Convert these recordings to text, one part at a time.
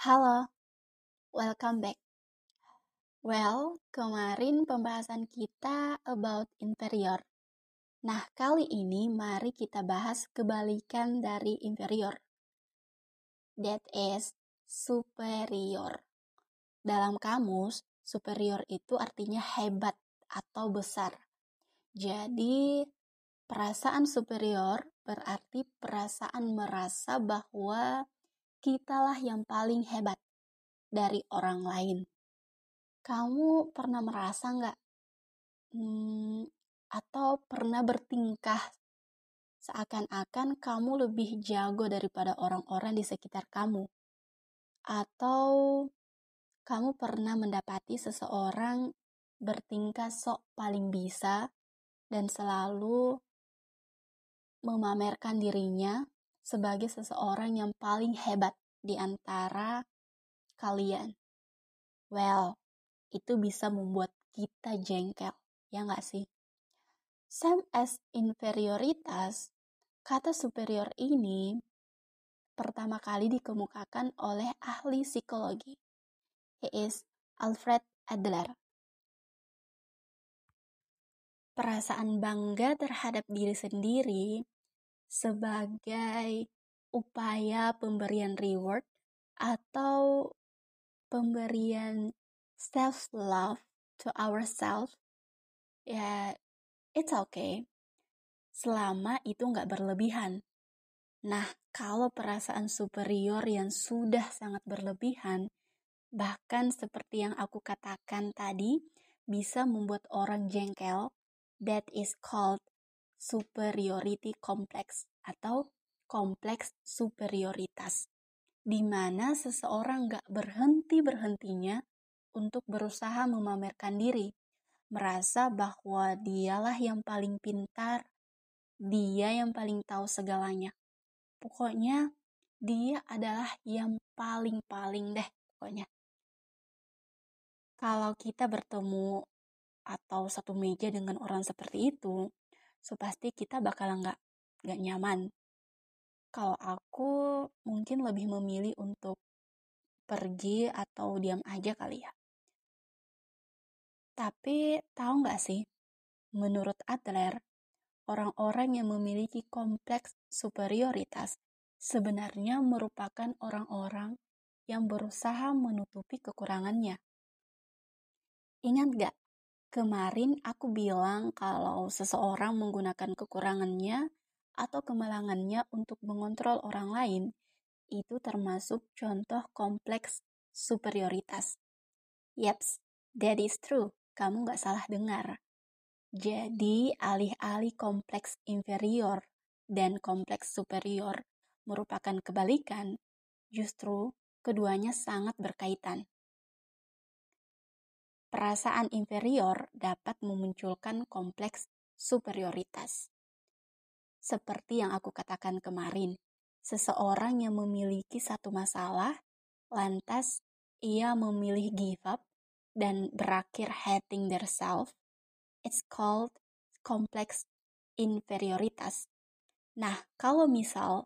Halo, welcome back. Well, kemarin pembahasan kita about inferior. Nah, kali ini mari kita bahas kebalikan dari inferior. That is superior. Dalam kamus, superior itu artinya hebat atau besar. Jadi, perasaan superior berarti perasaan merasa bahwa kitalah yang paling hebat dari orang lain. Kamu pernah merasa nggak? Hmm, atau pernah bertingkah seakan-akan kamu lebih jago daripada orang-orang di sekitar kamu? Atau kamu pernah mendapati seseorang bertingkah sok paling bisa dan selalu memamerkan dirinya sebagai seseorang yang paling hebat di antara kalian. Well, itu bisa membuat kita jengkel, ya nggak sih? Same as inferioritas, kata superior ini pertama kali dikemukakan oleh ahli psikologi. He is Alfred Adler. Perasaan bangga terhadap diri sendiri sebagai upaya pemberian reward atau pemberian self love to ourselves ya it's okay. Selama itu nggak berlebihan. Nah kalau perasaan superior yang sudah sangat berlebihan bahkan seperti yang aku katakan tadi bisa membuat orang jengkel that is called superiority complex atau kompleks superioritas, di mana seseorang gak berhenti-berhentinya untuk berusaha memamerkan diri, merasa bahwa dialah yang paling pintar, dia yang paling tahu segalanya. Pokoknya, dia adalah yang paling-paling deh, pokoknya. Kalau kita bertemu atau satu meja dengan orang seperti itu, so pasti kita bakal nggak nggak nyaman. Kalau aku mungkin lebih memilih untuk pergi atau diam aja kali ya. Tapi tahu nggak sih, menurut Adler, orang-orang yang memiliki kompleks superioritas sebenarnya merupakan orang-orang yang berusaha menutupi kekurangannya. Ingat gak Kemarin aku bilang kalau seseorang menggunakan kekurangannya atau kemalangannya untuk mengontrol orang lain, itu termasuk contoh kompleks superioritas. Yaps, that is true. Kamu gak salah dengar. Jadi, alih-alih kompleks inferior dan kompleks superior merupakan kebalikan, justru keduanya sangat berkaitan. Perasaan inferior dapat memunculkan kompleks superioritas. Seperti yang aku katakan kemarin, seseorang yang memiliki satu masalah, lantas ia memilih give up dan berakhir hating their self, it's called complex inferioritas. Nah, kalau misal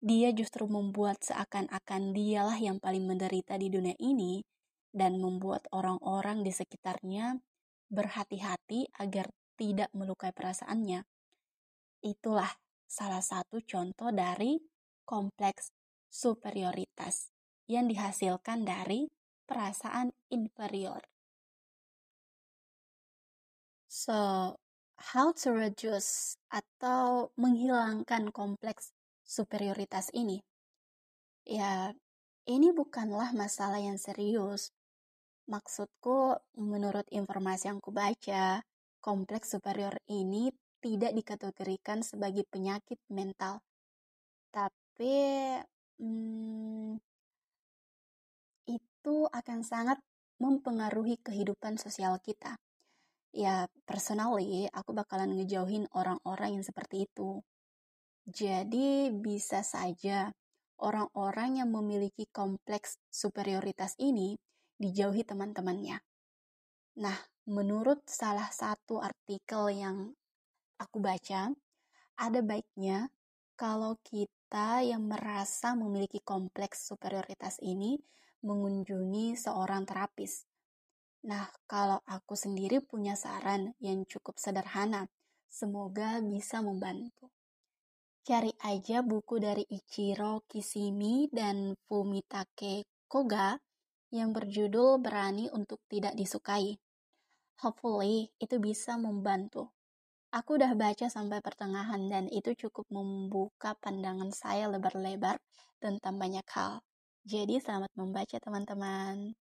dia justru membuat seakan-akan dialah yang paling menderita di dunia ini, dan membuat orang-orang di sekitarnya berhati-hati agar tidak melukai perasaannya. Itulah salah satu contoh dari kompleks superioritas yang dihasilkan dari perasaan inferior. So, how to reduce atau menghilangkan kompleks superioritas ini? Ya, ini bukanlah masalah yang serius, Maksudku, menurut informasi yang kubaca, kompleks superior ini tidak dikategorikan sebagai penyakit mental. Tapi hmm, itu akan sangat mempengaruhi kehidupan sosial kita. Ya, personally, aku bakalan ngejauhin orang-orang yang seperti itu. Jadi, bisa saja orang-orang yang memiliki kompleks superioritas ini dijauhi teman-temannya. Nah, menurut salah satu artikel yang aku baca, ada baiknya kalau kita yang merasa memiliki kompleks superioritas ini mengunjungi seorang terapis. Nah, kalau aku sendiri punya saran yang cukup sederhana, semoga bisa membantu. Cari aja buku dari Ichiro Kishimi dan Fumitake Koga yang berjudul Berani untuk Tidak Disukai. Hopefully, itu bisa membantu. Aku udah baca sampai pertengahan dan itu cukup membuka pandangan saya lebar-lebar tentang banyak hal. Jadi selamat membaca teman-teman.